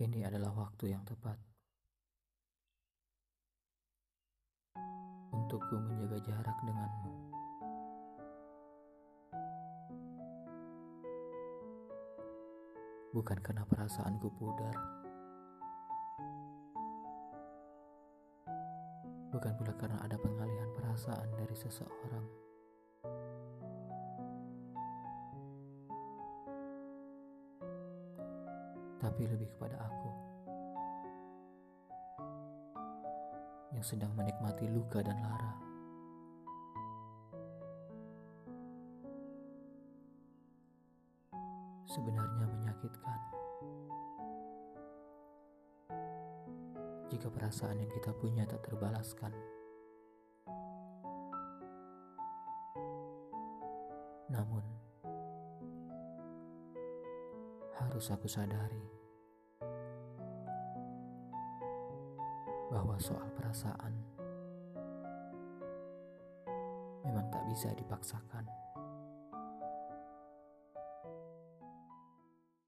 Ini adalah waktu yang tepat untukku menjaga jarak denganmu. Bukan karena perasaanku pudar, bukan pula karena ada pengalihan perasaan dari seseorang. Tapi lebih kepada aku yang sedang menikmati luka dan lara. Sebenarnya menyakitkan jika perasaan yang kita punya tak terbalaskan. Namun, harus aku sadari bahwa soal perasaan memang tak bisa dipaksakan.